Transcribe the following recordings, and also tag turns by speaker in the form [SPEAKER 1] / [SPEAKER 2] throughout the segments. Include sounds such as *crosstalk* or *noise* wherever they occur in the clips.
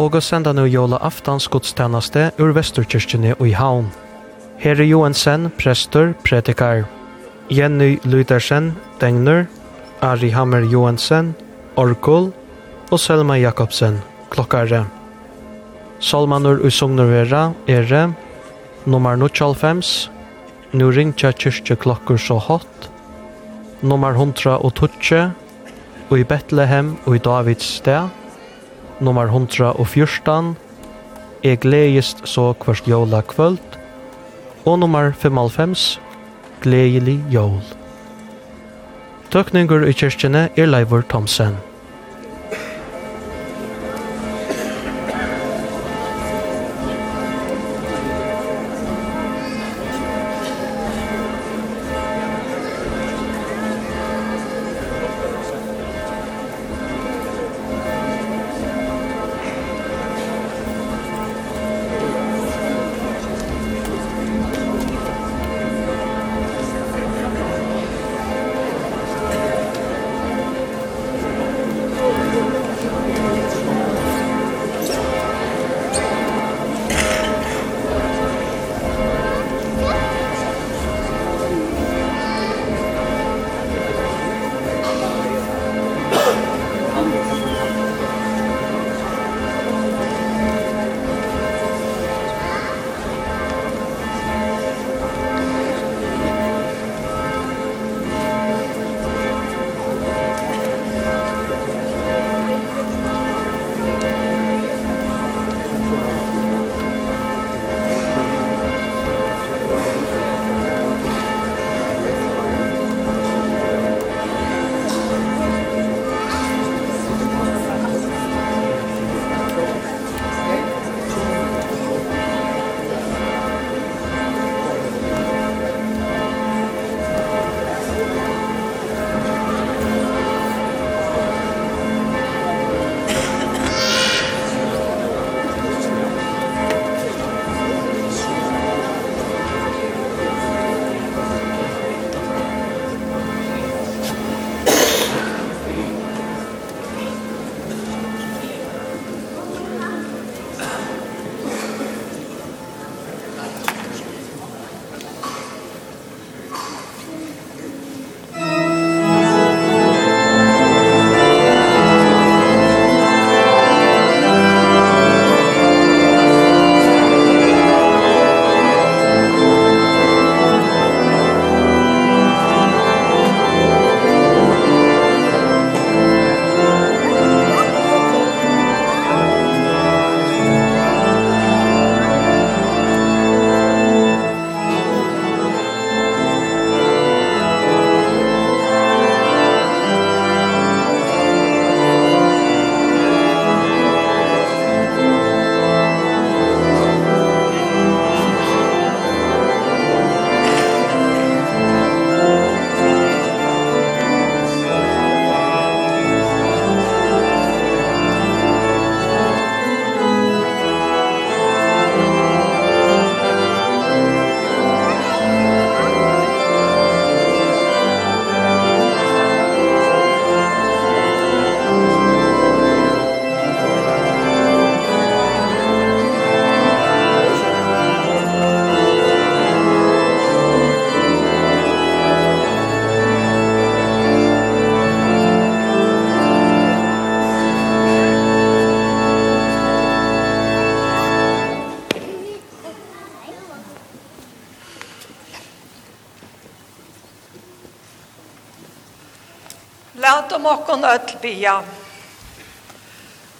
[SPEAKER 1] og å senda nu jola aftans gudstjeneste ur Vesterkirkene og i havn. Herre Johansen, prester, predikar. Jenny Lydersen, degner. Ari Hammer Johansen, Orkul Og Selma Jakobsen, klokkare. Salmanur og Sognurvera, er Nummer 95. Nu ringtja kyrkje klokker så hot, Nummer 100 og tutje. Og i Betlehem og i Davids sted nummer 114, «Jeg gledest så kvart jola kvöld», og nummer 55, «Gledelig jol». Tøkninger i kyrkjene er Leivor Thomsen.
[SPEAKER 2] som okkon öll bia.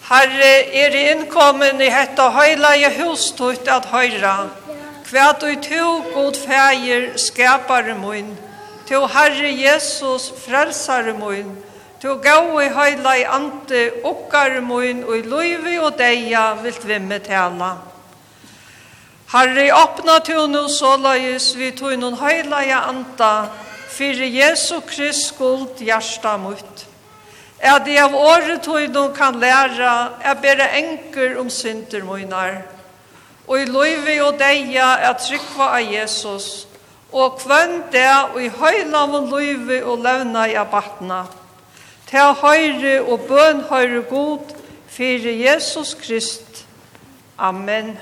[SPEAKER 2] Herre, er innkommen i hetta høylaje hustut at høyra, hva du to god fægir skapare mun, to Herre Jesus frelsare mun, to gau i høyla i ante okkare mun, og i loivi og deia vilt vimme tala. Herre, åpna to no sålais vi to noen høyla i anta, fyrir Jesu Krist skuld hjärsta mutt at jeg av året tøyden kan lære at bare enker om synder møyner, og i løyve og deia at trykva av Jesus, og kvønn det og i høyla av løyve og levna i abatna. Til høyre og bøn høyre god, fyre Jesus Krist. Amen.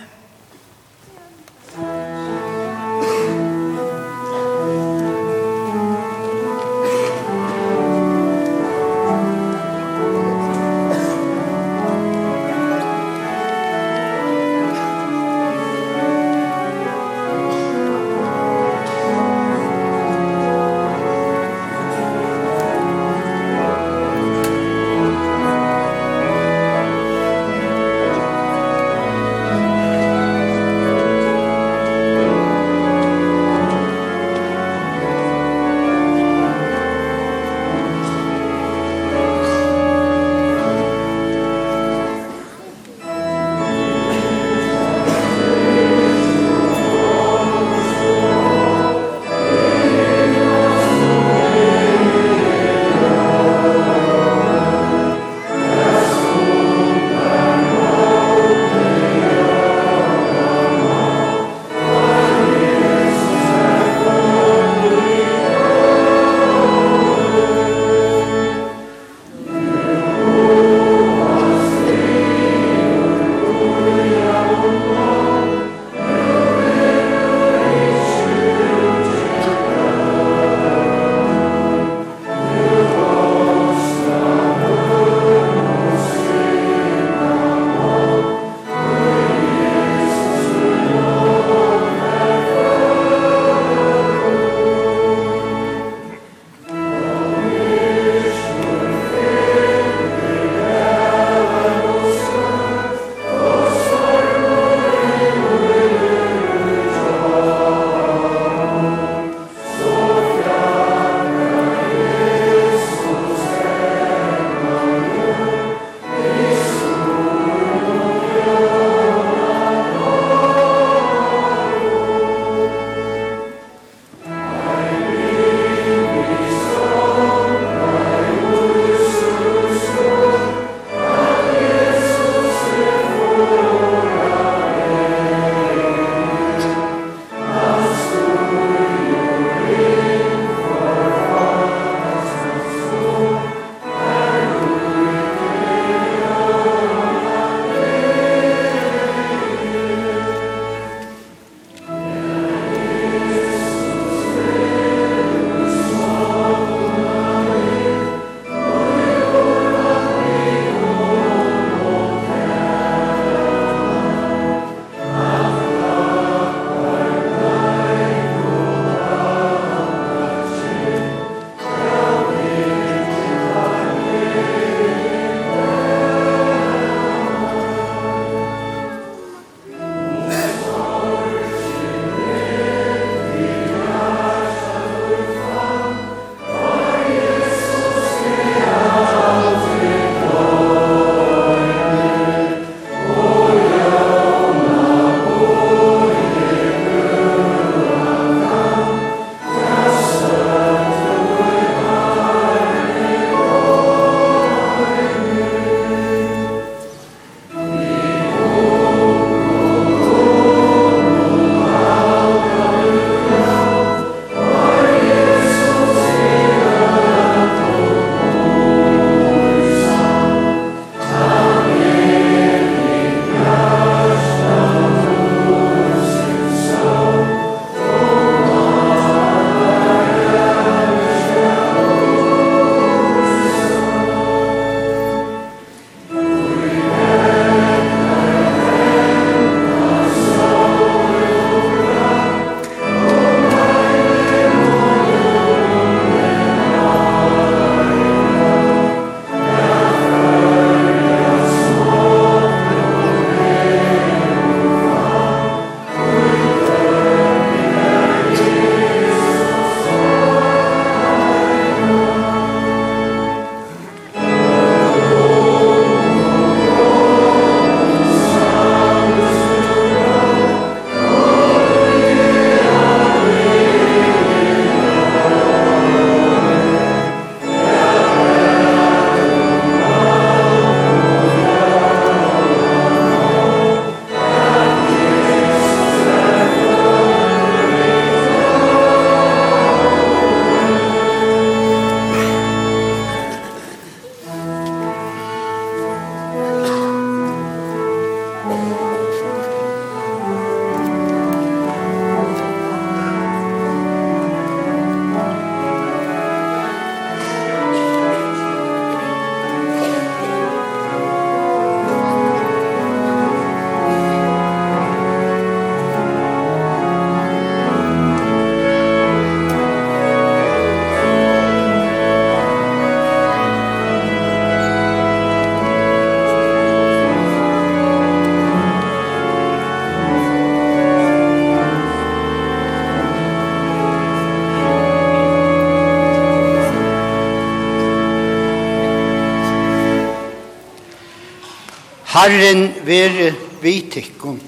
[SPEAKER 3] Herren være vitikkon.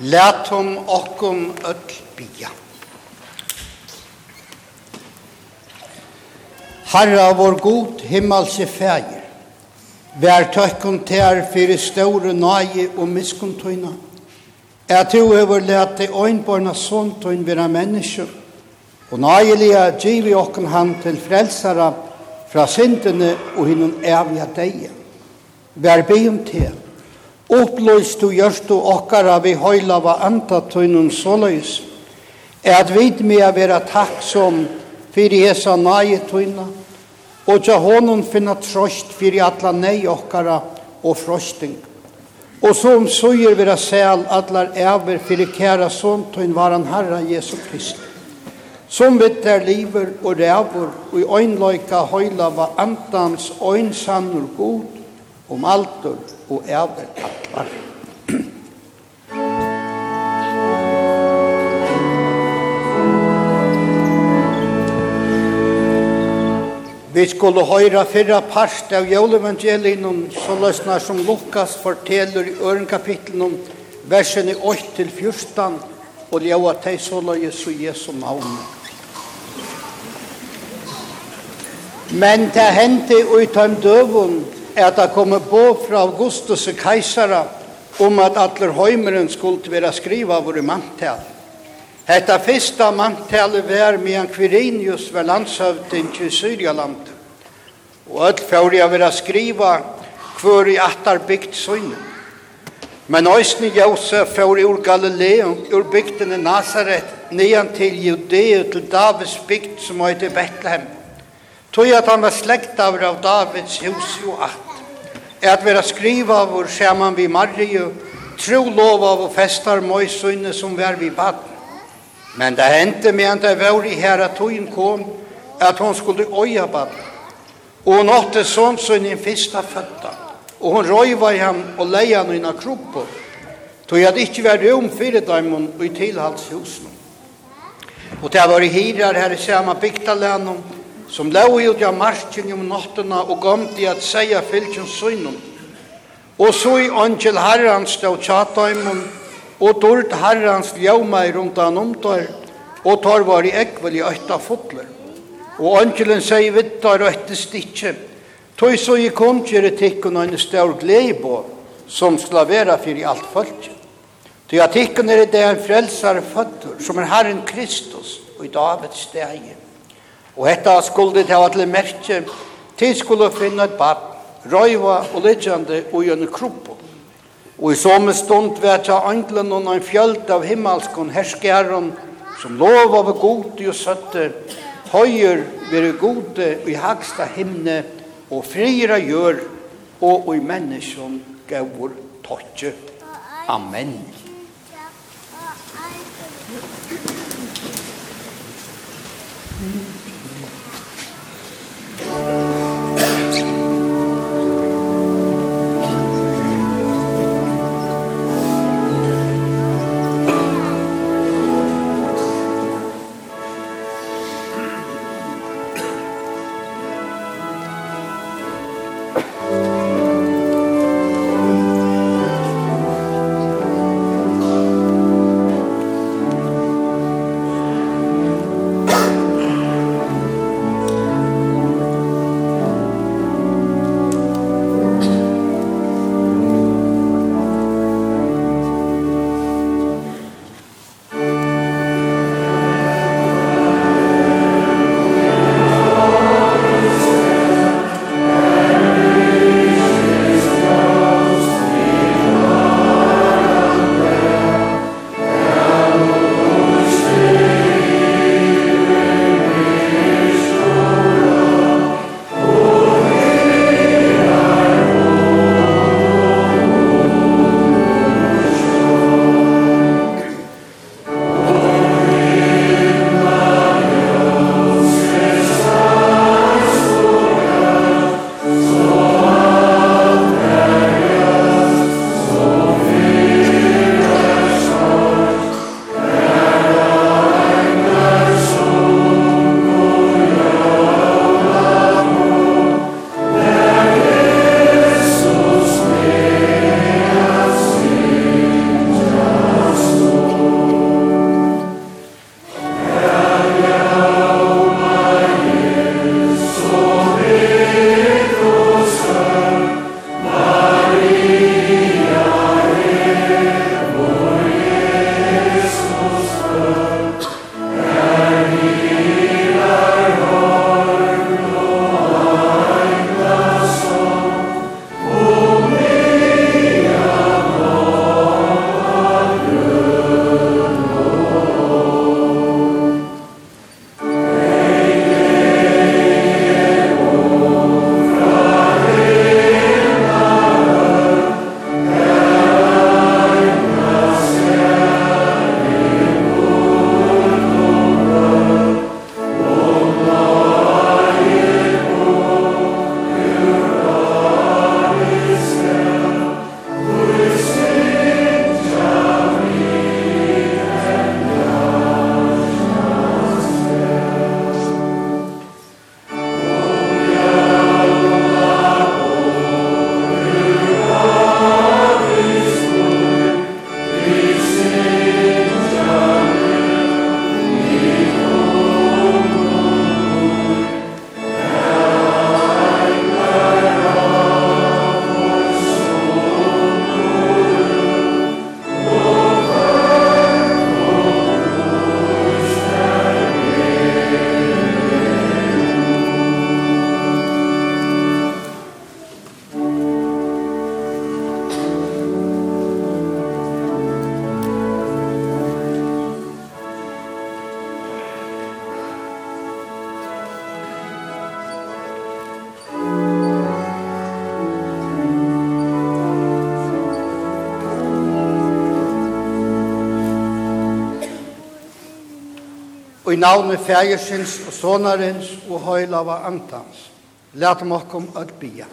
[SPEAKER 3] Lät om okkom öll bia. Herra vår god himmelse fægir, vær tökkon tär fyrir ståre nage og miskuntöjna, at du hever lært deg øynborna sunt og innvira mennesker, og nøyelige givi okken han til frelsara fra syndene og hinnom evige deie. Vær bygum til, oppløys du gjørst du okkara vi høyla va anta tøynun såløys, er at vid med å være takksom fyrir hesa nøye tøyna, og til honom finna trøst fyrir atla nei okkara og frosting. Og som om søyer vera sel allar æver fyrir kæra son tøyn varan herra Jesu Krist. Som vitt er liver og ræver og i øynløyka høyla var antans øynsannur god om altur og æver allar. Vi skulle høyra fyrra parst av jævlevangelien så løsner som Lukas forteller i ørenkapitlen om versen i 8 til 14 og ljøa teg så løyes og Jesu navn. Men det hendte ut av døvun, at det kom på fra Augustus og Kaisara om at atler høymeren skulle være skriva våre manntal. Hetta fyrsta manntale var medan Quirinius var landshövding i Syrialand. Og öll fjóri að vera skriva hver i attar bygd søgne. Men òsni Josef fjóri ur Galileum, ur bygdene Nazaret, nian til Judeu, til Davids bygd som høyde Bethlehem. Tog at han var slekt av av Davids hus jo at. At vera skriva av vår sjaman vi Mario, tro lov av og festar møysøgne som var vi baden. Men det hände medan det var i her at hun kom at hon skulle oja badna. Og hun åtte sånn som i fyrsta fötta. Og hon røyva i ham og leia han i na kroppen. Tog jeg ikke vært rom fyrir dem og i tilhalshusen. Og det var i hirar her i samme bygdalennom som lå ut av marsjen om nottena og gomt til at seia fylkjens synom. Og så i angel herran stod tjata og dård herrans ljøma i han omtar, og tar var i ekvel i øyta fotler. Og angelen sier vittar øyte stikje, tog så i kom kjere tikkun og en stor gleibo, som slavera fyrir alt folket. Ty at tikkun er det en frelsare føtter, som er herren Kristus, og i Davids stegje. Og hetta skulle det ha til merke, til skulle finne et bad, røyva og lidjande og gjønne kropp Og i samme stund vet jeg anglen og en fjöld av himmelskon herskjæren som lov av gode og søtte høyer være gode i hagsta himne og frira gjør og i menneskjon gaur tåtje. Amen. Amen. i navnet fægersins og sonarins og høylava antans. Læt om okkom at bia.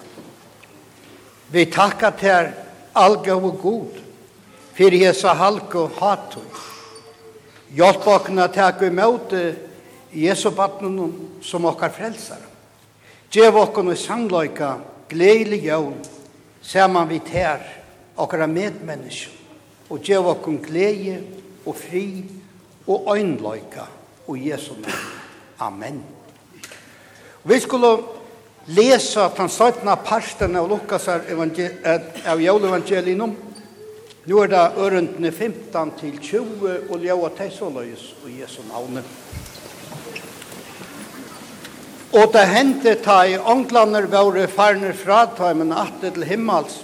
[SPEAKER 3] Vi takka ter alga og god, fyrir hesa halka og hatu. Hjelp okkna takka imøte Jesu batnunum som okkar frelsar. Gjev okkon i sannløyka gledelig jøvn, saman vi ter okkara medmennesk, og gjev okkon glede og fri og øynløyka og Jesu navn. Amen. Vi skulle lesa den 17. parten av Lukas av Jólevangelium. Nå er det ørendene 15 til 20 og ljøa tessoløys og Jesu navn. Og det hendte ta i ånglander våre farner fra ta i men atte til himmels.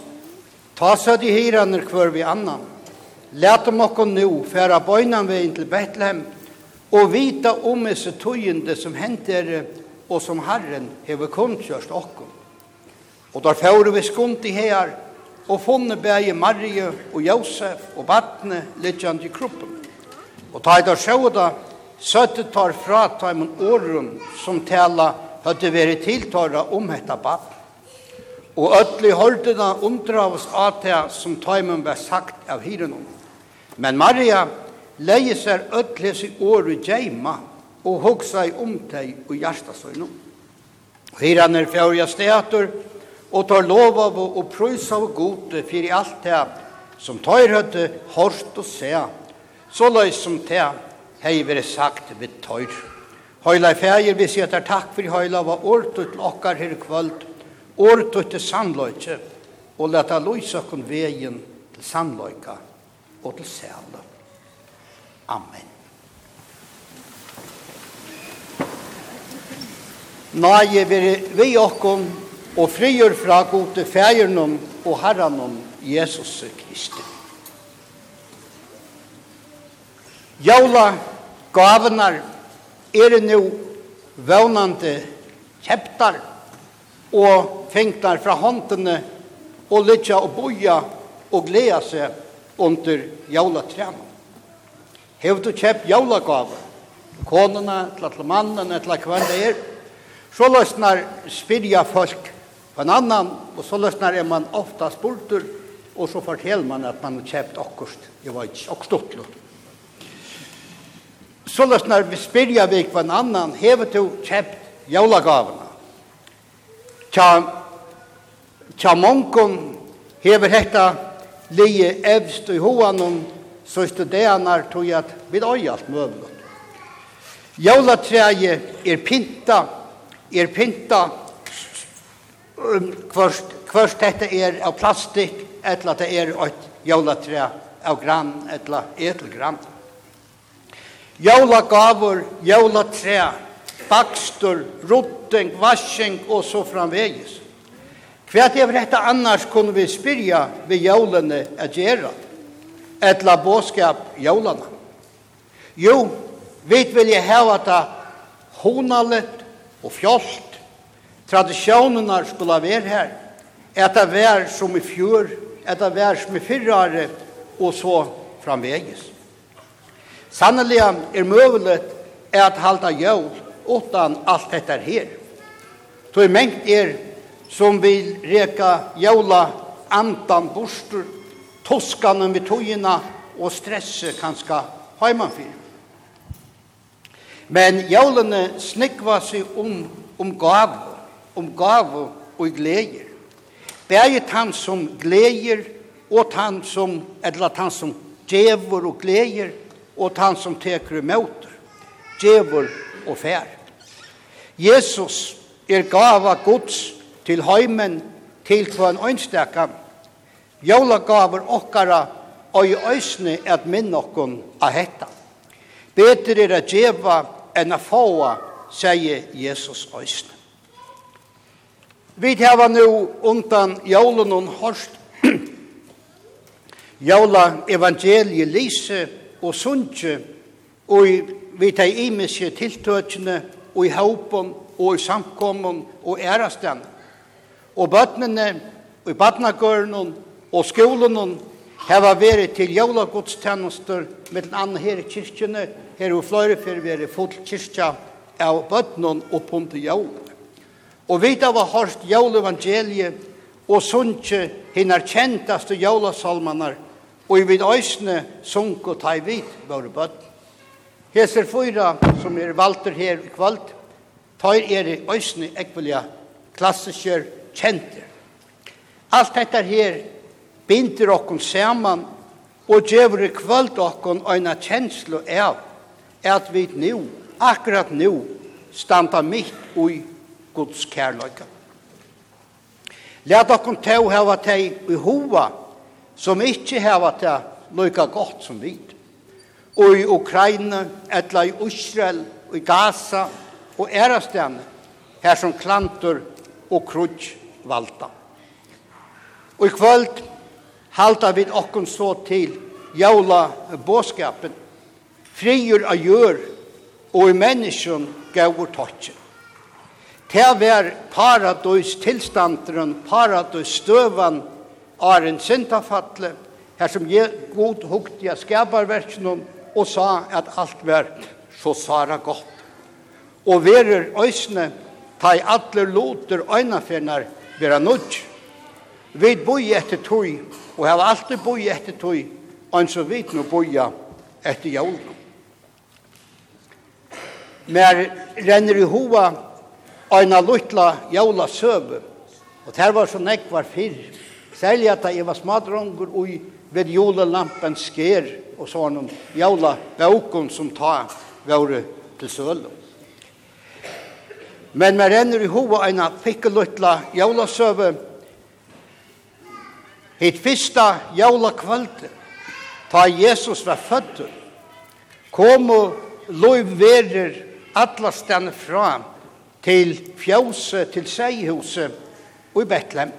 [SPEAKER 3] Ta så de hiraner hver vi annan. Læt om okko nu, færa bøynan vi inn til Bethlehem, og vita om disse tøyende som henter og som Herren hever kundkjørst okkom. Og der fjore vi skumt i her, og funne bæge Marie og Josef og Batne littjant i kroppen. Og ta i der sjåda, søtte tar fra ta imen åren som tala høtte veri tiltara om hetta Batne. Og ötli hordena undravs atea som ta imen var sagt av hirenom. Men Maria, leiser öll hesi året geima og hugsa i om teg og hjärsta søgnu. Hyran er fjärja steater og tar lov av og prøys av gode fyrir alt det som tar høyde hårst og se, så løy som det hei vire sagt vid tøyr. Høyla fægir vi setar takk for høyla var årtut til okkar her kvöld, årtut til sandløyke, og leta løysa kun vegin til sandløyka og til sævla. Amen. Nåje veri vi okkom og frigjør fra gode fægernum og herranum Jesus Kristi. Jaula gavenar er nu vånande kjeptar og fengtar fra håndene og lytja og boja og gleda seg under jaula træna. Hev du kjøpt jólagave, Konuna, til mannen, til hver det er, så løsner spyrja folk på en annan, og så løsner er man ofta spurtur, og så forteller man at man har kjøpt okkurst, jeg var ikke okkurstutlo. Så løsner vi spyrja vi på en annan, hev du kjøpt jólagavene. Tja, tja mongon hever hetta lie evst i hoanon, så studerar tog att alt allt möjligt. Jólatræje er pinta, er pinta um, kvørst, kvørst dette er av plastik, etla det er et jólatræ av gran, etla etelgran. Jólagavur, jólatræ, bakstur, rutting, vassing og så framvegis. Hva er dette annars kunne vi spyrja ved jólene at gjøre det? etla båskap jólana. Jo, vit vilja hava ta honalet og fjolt. Tradisjonerna skulle vera her. Eta vær som i fjör, eta vær som i fyrrare, og så framvegis. Sannelig er møvelet at halda jól utan alt dette her. i mengt er som vil reka jóla andan bostur toskanen vid togina og stresset kanska heimanfyr. Men jævlene snikva seg om, om gav, om gav og gleder. Begge tann som gleder, og tann som, eller tann som djevor og gleder, og tann som teker imot, djevor og fær. Jesus er gava gods til heimen, til hver ønstekan, Jólagaver okkara og i øysne at minn okkon a hetta. Betur er a djeva enn a fåa, sier Jesus øysne. Vi hava nu undan jólun *clears throat* og horst jóla evangelie lise og sunche og vi tei imiske tiltøkene og i haupon og i samkommen og ærastan. Og bøtnene og i badnagørnen og skolen heva veri til jævla gudstjenester med andre her i kyrkjene, her og for fyrir veri full kyrkja av bøtnen og punte jævla. Og vi da var hørt jævla evangeliet og sunnje hinnar kjentaste jævla salmanar og i vid øysne sunk og i vid våre bøtn. Heser fyra som er valter her i kvalt, tar er i øysne ekvelia klassiske kjenter. Alt dette her binder okkon saman og gjevur i kvöld okkon eina kjenslu av at vi nu, akkurat nu, standa mitt ui Guds kærløyka. Læt okkon teg hava teg i hova som ikkje hava teg løyka godt som vi. Og i Ukraina, etla i Israel, i Gaza og ærastene, her som klantur og krutsk valda. Og i kvöld halda vid okkon så til jaula båskapen, frigjur av gjør og i menneskjon gaur totje. Det var paradis tilstanderen, paradis støvan, av en syndafatle, her som jeg god hukt i skaparverkene og sa at alt var så sara godt. Og verer øsne, ta i alle loter øynafernar vera nudj. Vi boi etter tog og har alltid boi etter tog, og så vidt nå boia etter jævlen. Men renner i hova eina luttla jaula søve, og det var så nekk var fyrr, særlig at jeg var smadronger ui ved julelampen sker, og så noen jaula baukon som ta våre til sølen. Men man renner i hova eina fikk luttla jævla søve, Hitt fyrsta jævla kvölde, ta Jesus var født, kom og lov verer alla fram fra til fjøset, til seihuse og i Betlehem,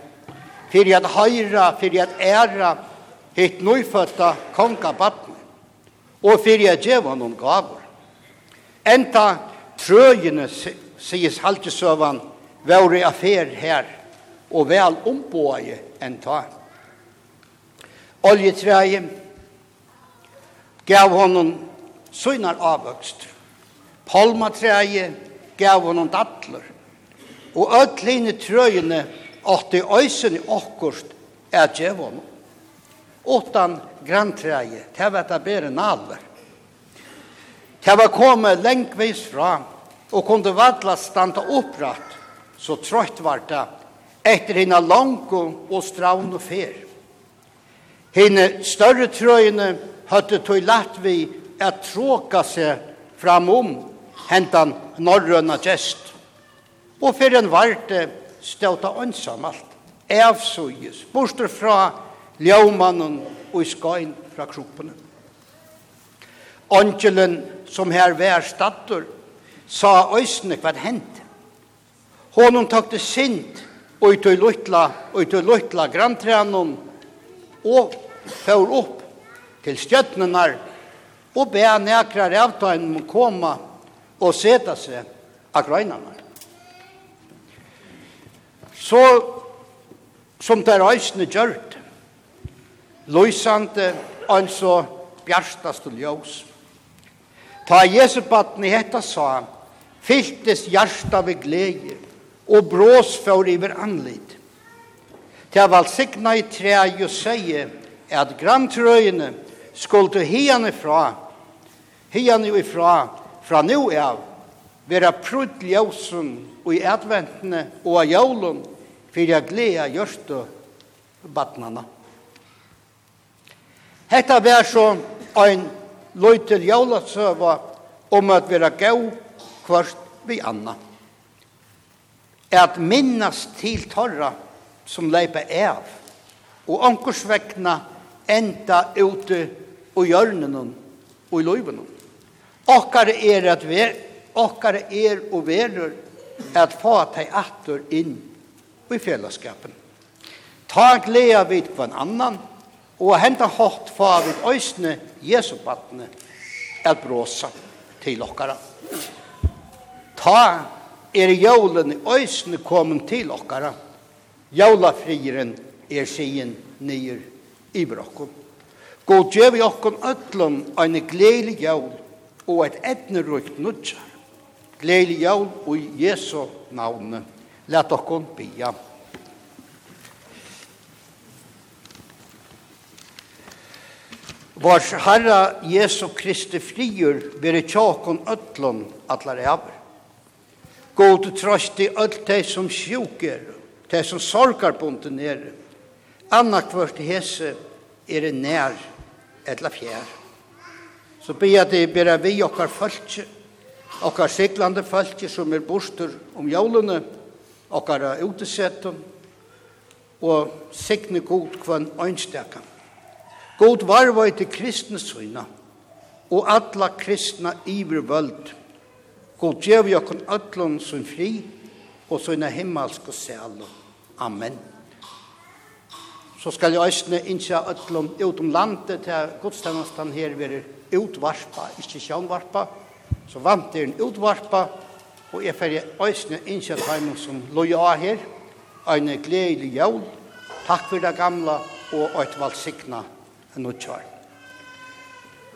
[SPEAKER 3] fyrir at høyra, fyrir at æra hitt nøyføtta konga batten, og fyrir at djeva noen gaver. Enta trøyene, sies haltesøvan, væri affær her, og vel ombåje enn tatt oljetræet gav honom synar avvöxt. Palmatræet gav honom dattler. Og öll trøyene åtte øysen i okkurst er djev honom. Åttan grantræje, det var det bedre nalver. Det var kommet lengvis fra og kunde vadla standa oppratt, så trøyt var det etter hina langko og straun og fer. Hine større trøyene høtte tog lagt vi at tråka seg framom hentan norrøna gest. Og for en varte stauta ønsamalt, alt, evsuges, borster fra ljaumannen og i skøyn fra kroppene. Angelen som her vær stattur, sa øysene hva det hendte. Hånden takte sint, og i tog luttla, og i tog luttla grantrænen, og får opp til stjøtnenar og be nekrar avtøyen koma og seta seg av grøynene. Så som det reisende gjørt, løysande altså bjørstast og ljøs. Ta Jesubatten i hetta sa, fyltes hjarta ved glede, og brås for iver anlid. Det val signa i tre og seie at grantrøyene skulle hian fra, hian ifra, fra nu av, vera prudd ljøsen og i adventene og av jævlen, for jeg gleder gjørst og. Hetta var så ein løytel jølasøva om at vera gau kvart vi anna. At minnast til torra, som leipa av, og ankersvekna enda ute og hjørnen og i løyvenen. Okkar er at vi, okkar er og verur at få teg atur inn i fellesskapen. Ta gleda vid på en annan, og henta hårt få vid øysene Jesu battene at bråsa til okkara. Ta er i i øysene kommet til okkara, Jaulafrieren er sien nyer i brokken. God gjev i okken ötlun en gledelig jaul og et etnerukt nudjar. Gledelig jaul og i Jesu navne. Læt okken bia. Vars Herra Jesu Kristi friur vire tjåkon ötlun atlar eivr. God trøst i öll som sjuk er det som sorgarbunden Anna kvart hese er det nær, etla fjær. Så be at det bera vi okkar fölkje, okkar siglande fölkje som er bostur om jólene, okkar utesettum, og signe god kvann øynstekan. God varvøy til kristne søyna, og alla kristna ivervöld. God djev okkar ötlun som fri, og sina himmelske sælo. Amen. Så skal jeg øsne innskja øtlom ut om landet til godstjennesten her vil utvarpa, ikke sjønvarpa. Så vant er en utvarpa, og jeg fer øsne innskja teimen som loja her. Ein gledelig jævl. Takk for det gamla og et valgsikna nødtjør.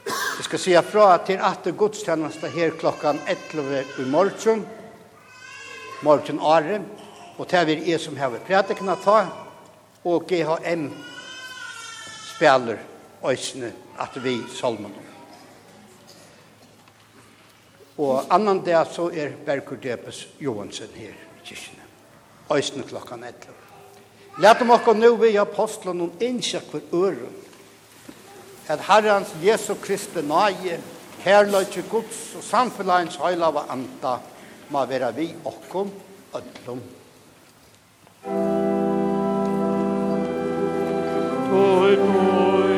[SPEAKER 3] Jeg skal si fra til at godstjennesten her klokkan 11 i morgen morgen Are, og det er jeg som har prædikene ta, og GHM spiller øsene at vi salmen. Og annan dag så er Bergur Depes Johansen her i kyrkene. Øsene klokkan 11. dem okkur nu vi apostlen og innsjekk for øren. At Herrens Jesu Kristi nage, herløyke Guds og samfunnens høylava anta, må være vi okkom ødlom.
[SPEAKER 4] Toi, toi.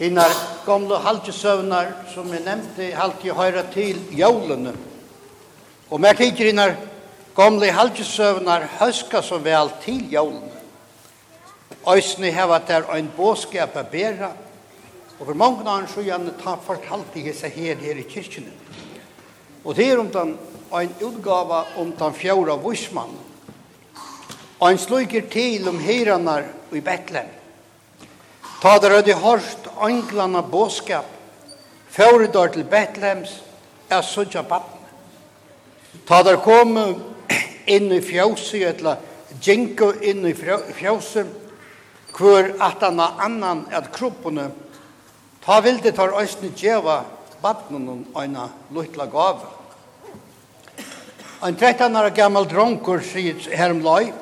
[SPEAKER 3] Hinar gamla halvtjesøvnar som jeg nevnte halvtje høyra til jólene. Og mer tider hinar gamla halvtjesøvnar høska så vel til jólene. Øysene heva der ein båskap a bera. Og for mange år så gjerne ta fortalt i hese her her i kyrkjen. Og det er om den ein utgava om den fjorda vursmannen. Og ein sluker til om heranar i Betlehem. Ta der hadde hørt englene båskap, før der til Betlehems, er suttja batten. Ta der kom inn i fjøset, eller gjenko inn i fjøset, hvor at han har annan at kroppene, ta vilde tar øyne djeva batten og øyne luttla gave. En 13 år gammel dronker sier her om løy,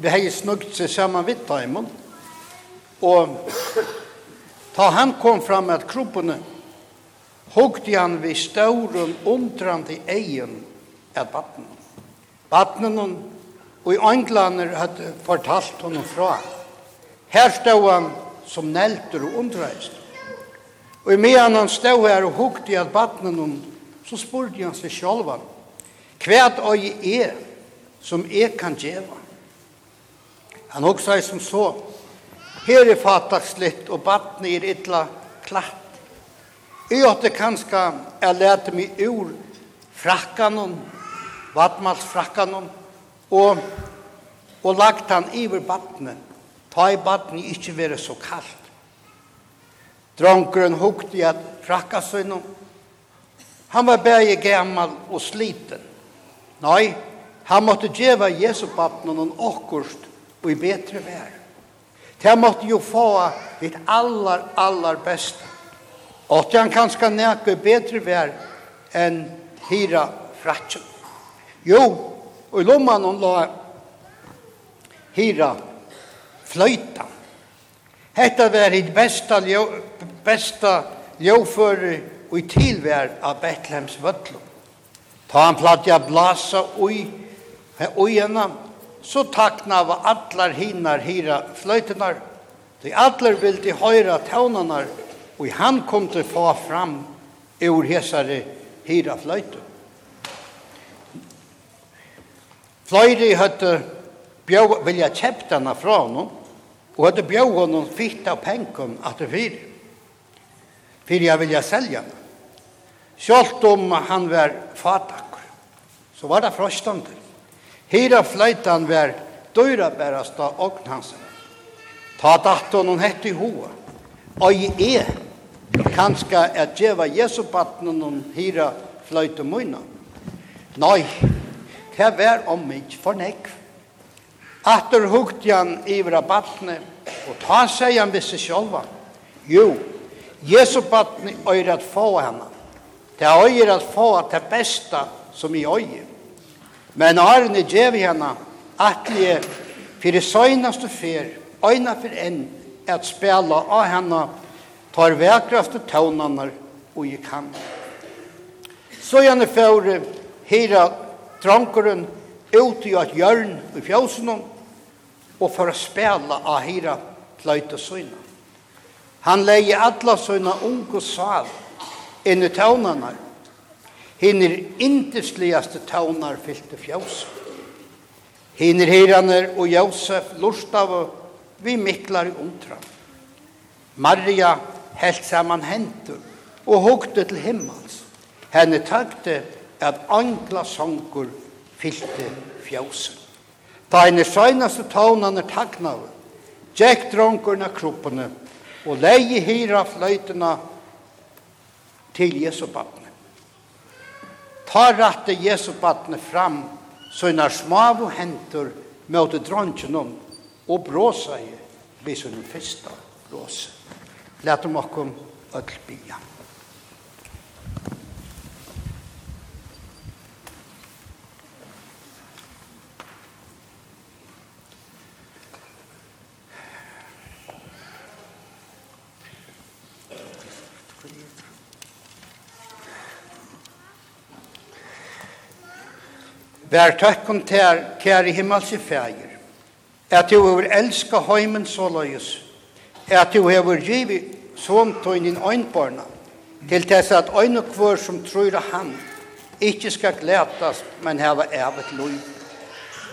[SPEAKER 3] vi har snugt seg saman vidt timen, Og ta han kom fram at kroppene, hukte han vid stauren undrande til egen av vattnen. Vattnen og i Englander hadde fortalt honom fra. Her stod han som nelter og undreist. Og i medan han stod her og hukte at vattnen om, så spurte han seg sjálvan, kvært øye er som jeg kan djeva. Han hugsa som så, Her er fatakslitt, og badne er illa klatt. Jeg åtte kanskje jeg lærte meg ur frakkanon, vatmalsfrakkanon, og, og lagt han iver badne. Ta i badne ikke være så kallt. Dronkeren hukte i at frakkasøynom. Han var bæge gammal og sliten. Nei, han måtte djeva Jesu badne noen okkurst og i betre vær. Det måtte jo få ditt allar, allar best. Og det han kanskje nekje bedre vær enn hira fratsen. Jo, og i lomman hon la hira fløyta. Hetta vær hitt besta, ljó, besta ljóføre og i tilvær av Betlehems vøtlo. Ta han platt ja blasa ui, ui henne, så takna av allar hinar hira fløytenar, de allar vildi høyra tónanar og han kom til få fram ur hesare hira fløyte. Fløyri høtte bjau, vilja kjepta hana fra honom, og høtte bjau honom fitta penkon at det fyr. Fyr jeg vilja selja hana. Sjalt om han var fatak, så var det frostande. Hira fløytan var døyra bærast av ogn hans. Ta datt hon hett i hoa. i e, kanska at djeva Jesu batten hon hira fløyta munna. Nei, det var om mig for nekv. Atter hugt jan ivra battne, og ta seg han visse sjolva. Jo, Jesu battne øyre at få henne. Det øyre at få at det besta som i øyre. Men Arne djev henne at jeg fyrir søgnast og fyr, øyna fyr enn, at spela av henne tar vekraste tøvnene og jeg kan. Så gjerne fyrir hira drankeren ut i at hjørn i fjøsene og for å spela av hira pløyte søgna. Han leie atla søgna unge sal inn i tøvnanar hinner indesligaste taunar fyllte fjós. Hinner hiraner og Josef lurstavu vi miklar undra. Maria helt saman hendur og hugte til himmels. Henne tagte at angla sangur fyllte fjósen. Da henne søgnaste taunan er tagnav, Jack dronkerne kroppene og leie hira fløytena til Jesu barn. Ta rette Jesu badne fram, så innar smavu hentur møte dronkjennom og bråsa i vi sunn fyrsta bråsa. Lætum okkom öll bia. Vær tøkken til kjære himmelske fæger, at du over elska heimen så løyes, at du hever givet som inn øynbarna, til tess at øyne kvør som tror han, ikke skal glætas, men heva evet løy.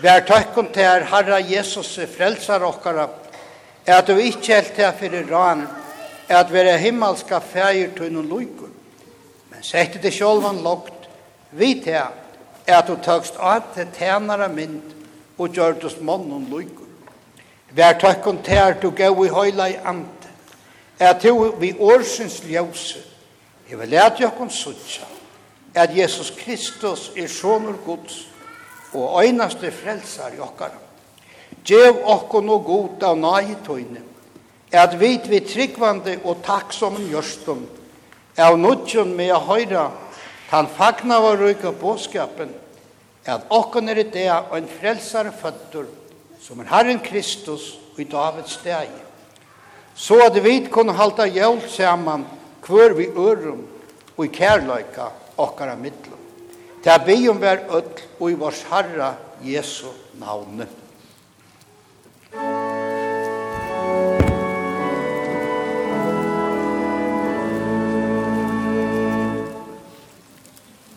[SPEAKER 3] Vær tøkken til Herre Jesus frelsar okkara, at du ikke helt til fyrir ran, at være himmelska fæger tøynin løykur, men sette det sjolvan lokt, vi til at du tøkst av til tænare mynd og gjør du og lykker. Vær tøkken til at du gav i høyla i ante, at du vi årsens ljøse, jeg vil lete jokken suttja, at Jesus Kristus er sånur Guds og øynaste frelsar jokkara. Gjev okkon og god av nai tøyne, at vit vi tryggvande og takksomen gjørstum, av nudjon med a høyra, han fagna var røyka båskapen, at okken er det og en frelsar føtter som er Herren Kristus i Davids steg. Så at vi kunne halta jævl saman hver vi ørum og i kærløyka okkara middelen. Det er vi om hver ødel og i vårs Herre Jesu navnet.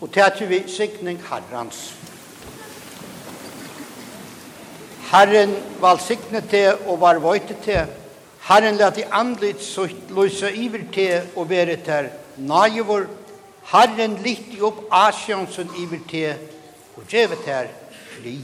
[SPEAKER 3] Og til at vi sikning Herrens. Herren valsigne te og var vøyte te. Herren let i andlit sutt lysa iver te og vere ter naivor. Herren litt opp asjonsen iver te og gjevet her fri.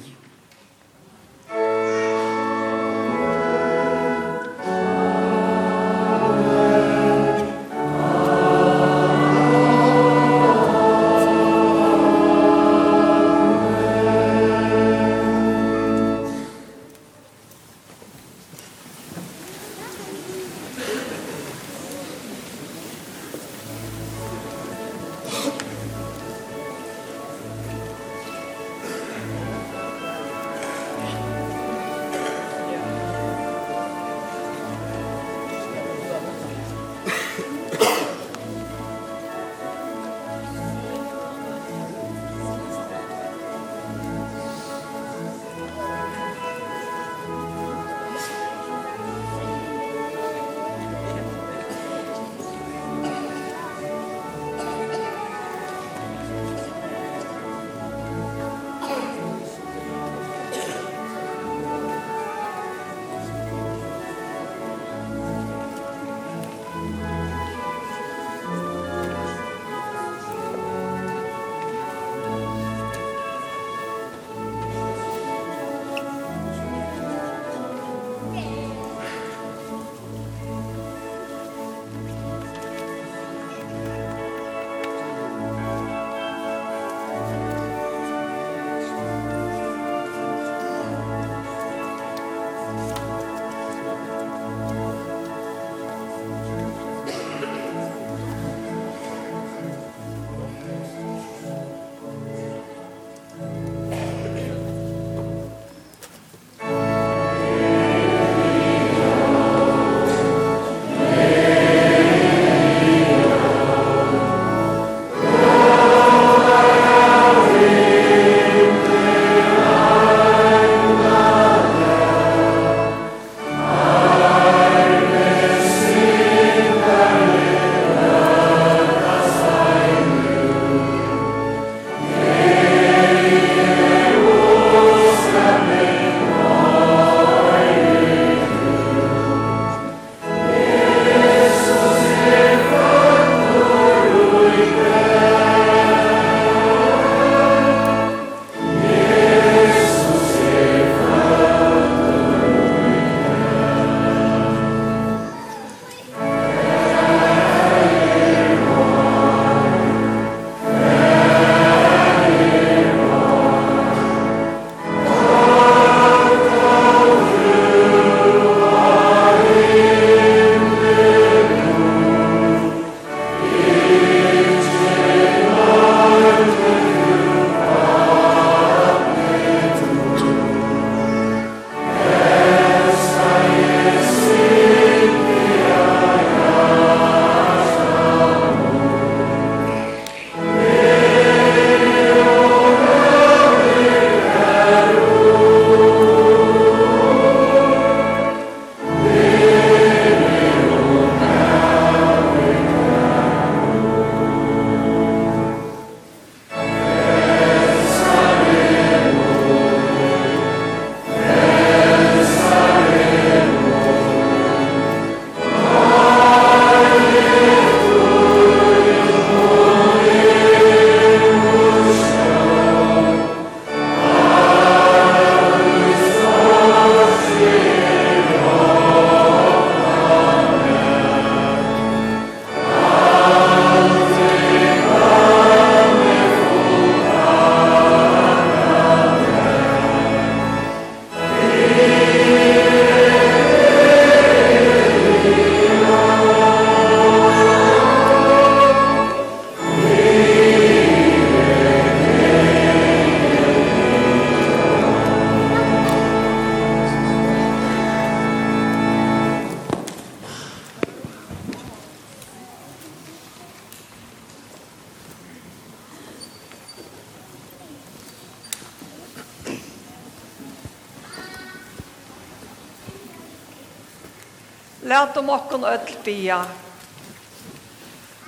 [SPEAKER 2] Lät om okkon öll bia.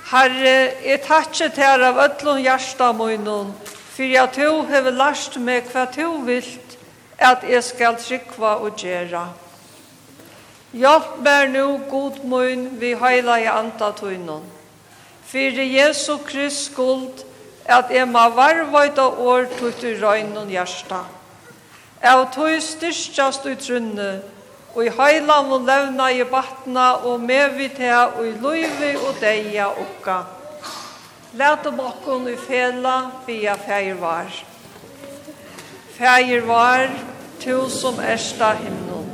[SPEAKER 2] Herre, jeg takkje til av öllun hjärsta munnen, fyrir at du hefur last meg hva du vilt, at jeg skal trykva og gjera. Hjelp meg nu, god munn, vi heila i anta tunnen. Fyrir Jesu Krist skuld, at jeg ma varvaita år tutt i røynun hjärsta. Jeg tog styrstjast ut og i heilan og levna i batna og medvit og i luivi og deia okka. Læt om okkon i fela via feir var. Feir var, tu som ersta himnon.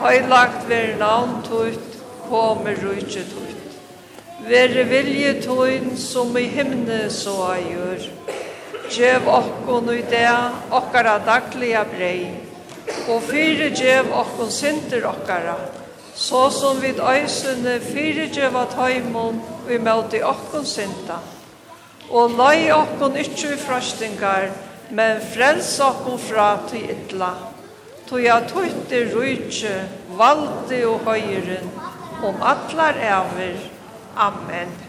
[SPEAKER 2] Heilagt ver navn tutt, kom rujtje tutt. Veri vilje tutt som i himne så a gjør. Gjev okkon i det okkara dagliga brei og fyrirgev okkon sinter okkara, så som vid øysene at taimon vi møte okkon sinta. Og lai okkon ikkje i frøstingar, men frels okkon fra til ytla. Tog at høyt rujtje, valde og høyren, om atlar ever. Amen.